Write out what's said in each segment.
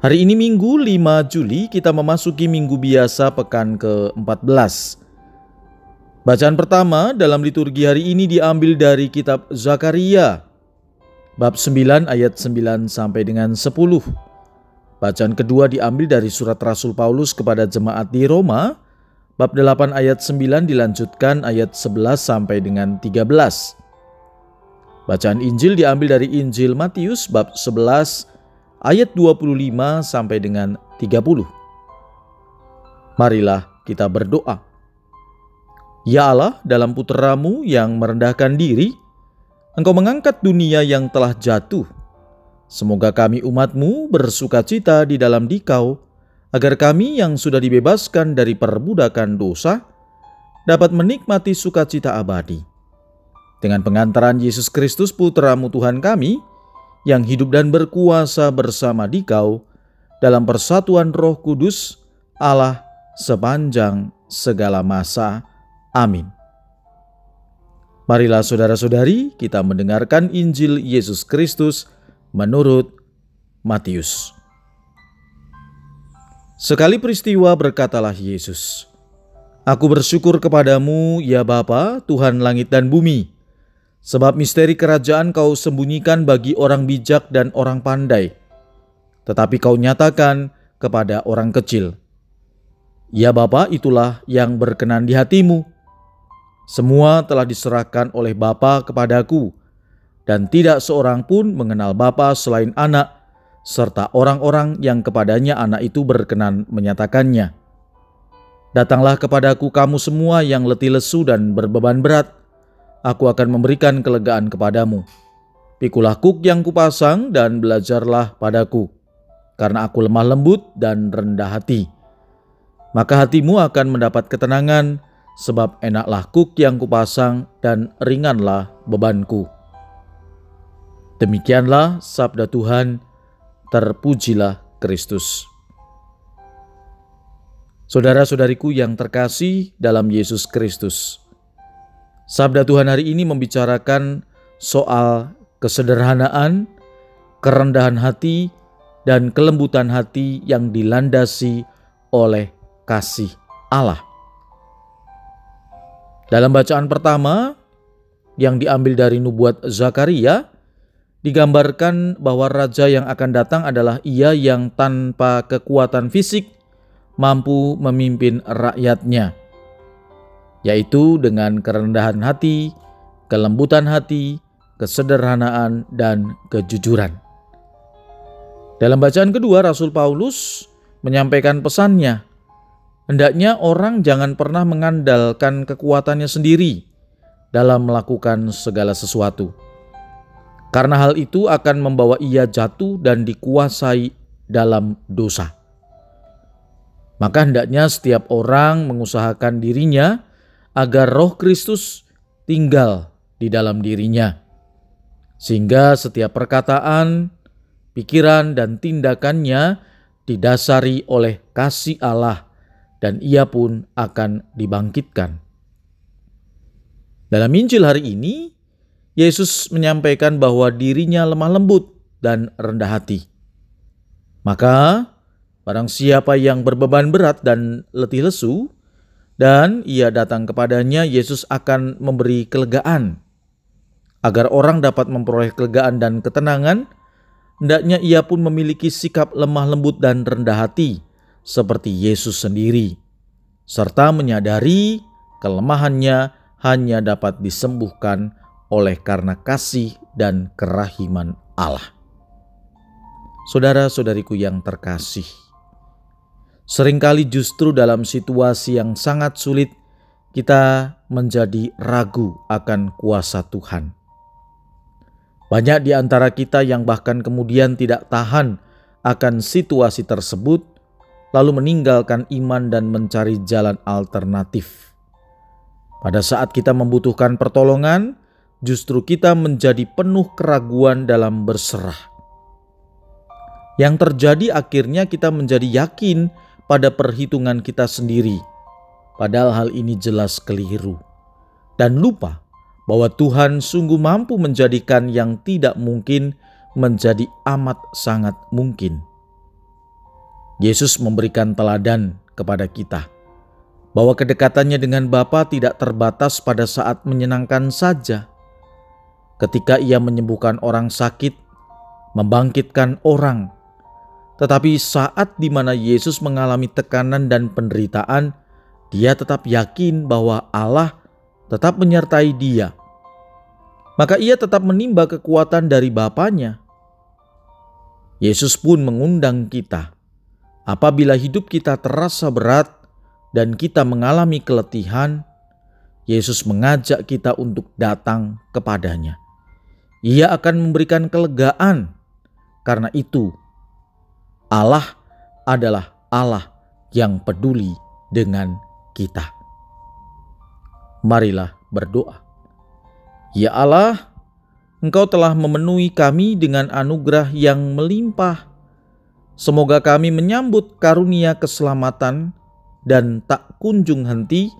Hari ini Minggu 5 Juli kita memasuki minggu biasa pekan ke-14. Bacaan pertama dalam liturgi hari ini diambil dari kitab Zakaria bab 9 ayat 9 sampai dengan 10. Bacaan kedua diambil dari surat Rasul Paulus kepada jemaat di Roma bab 8 ayat 9 dilanjutkan ayat 11 sampai dengan 13. Bacaan Injil diambil dari Injil Matius bab 11 ayat 25 sampai dengan 30. Marilah kita berdoa. Ya Allah, dalam puteramu yang merendahkan diri, Engkau mengangkat dunia yang telah jatuh. Semoga kami umatmu bersuka cita di dalam dikau, agar kami yang sudah dibebaskan dari perbudakan dosa, dapat menikmati sukacita abadi. Dengan pengantaran Yesus Kristus Putramu Tuhan kami, yang hidup dan berkuasa bersama dikau dalam persatuan roh kudus Allah sepanjang segala masa. Amin. Marilah saudara-saudari kita mendengarkan Injil Yesus Kristus menurut Matius. Sekali peristiwa berkatalah Yesus, Aku bersyukur kepadamu ya Bapa, Tuhan langit dan bumi, Sebab misteri kerajaan kau sembunyikan bagi orang bijak dan orang pandai, tetapi kau nyatakan kepada orang kecil. Ya Bapa, itulah yang berkenan di hatimu. Semua telah diserahkan oleh Bapa kepadaku, dan tidak seorang pun mengenal Bapa selain anak, serta orang-orang yang kepadanya anak itu berkenan menyatakannya. Datanglah kepadaku kamu semua yang letih lesu dan berbeban berat, aku akan memberikan kelegaan kepadamu. Pikulah kuk yang kupasang dan belajarlah padaku, karena aku lemah lembut dan rendah hati. Maka hatimu akan mendapat ketenangan, sebab enaklah kuk yang kupasang dan ringanlah bebanku. Demikianlah sabda Tuhan, terpujilah Kristus. Saudara-saudariku yang terkasih dalam Yesus Kristus, Sabda Tuhan hari ini membicarakan soal kesederhanaan, kerendahan hati, dan kelembutan hati yang dilandasi oleh kasih Allah. Dalam bacaan pertama yang diambil dari nubuat Zakaria, digambarkan bahwa raja yang akan datang adalah ia yang tanpa kekuatan fisik mampu memimpin rakyatnya yaitu dengan kerendahan hati, kelembutan hati, kesederhanaan, dan kejujuran. Dalam bacaan kedua, Rasul Paulus menyampaikan pesannya, hendaknya orang jangan pernah mengandalkan kekuatannya sendiri dalam melakukan segala sesuatu. Karena hal itu akan membawa ia jatuh dan dikuasai dalam dosa. Maka hendaknya setiap orang mengusahakan dirinya agar roh Kristus tinggal di dalam dirinya. Sehingga setiap perkataan, pikiran, dan tindakannya didasari oleh kasih Allah dan ia pun akan dibangkitkan. Dalam Injil hari ini, Yesus menyampaikan bahwa dirinya lemah lembut dan rendah hati. Maka, barang siapa yang berbeban berat dan letih lesu, dan ia datang kepadanya, Yesus akan memberi kelegaan. Agar orang dapat memperoleh kelegaan dan ketenangan, hendaknya ia pun memiliki sikap lemah lembut dan rendah hati, seperti Yesus sendiri, serta menyadari kelemahannya hanya dapat disembuhkan oleh karena kasih dan kerahiman Allah. Saudara-saudariku yang terkasih, Seringkali justru dalam situasi yang sangat sulit, kita menjadi ragu akan kuasa Tuhan. Banyak di antara kita yang bahkan kemudian tidak tahan akan situasi tersebut, lalu meninggalkan iman dan mencari jalan alternatif. Pada saat kita membutuhkan pertolongan, justru kita menjadi penuh keraguan dalam berserah. Yang terjadi akhirnya kita menjadi yakin pada perhitungan kita sendiri, padahal hal ini jelas keliru, dan lupa bahwa Tuhan sungguh mampu menjadikan yang tidak mungkin menjadi amat sangat mungkin. Yesus memberikan teladan kepada kita bahwa kedekatannya dengan Bapa tidak terbatas pada saat menyenangkan saja, ketika ia menyembuhkan orang sakit, membangkitkan orang. Tetapi saat di mana Yesus mengalami tekanan dan penderitaan, dia tetap yakin bahwa Allah tetap menyertai dia. Maka ia tetap menimba kekuatan dari Bapaknya. Yesus pun mengundang kita. Apabila hidup kita terasa berat dan kita mengalami keletihan, Yesus mengajak kita untuk datang kepadanya. Ia akan memberikan kelegaan. Karena itu, Allah adalah Allah yang peduli dengan kita. Marilah berdoa. Ya Allah, Engkau telah memenuhi kami dengan anugerah yang melimpah. Semoga kami menyambut karunia keselamatan dan tak kunjung henti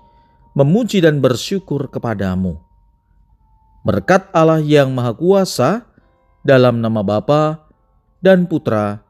memuji dan bersyukur kepadamu. Berkat Allah yang Maha Kuasa, dalam nama Bapa dan Putra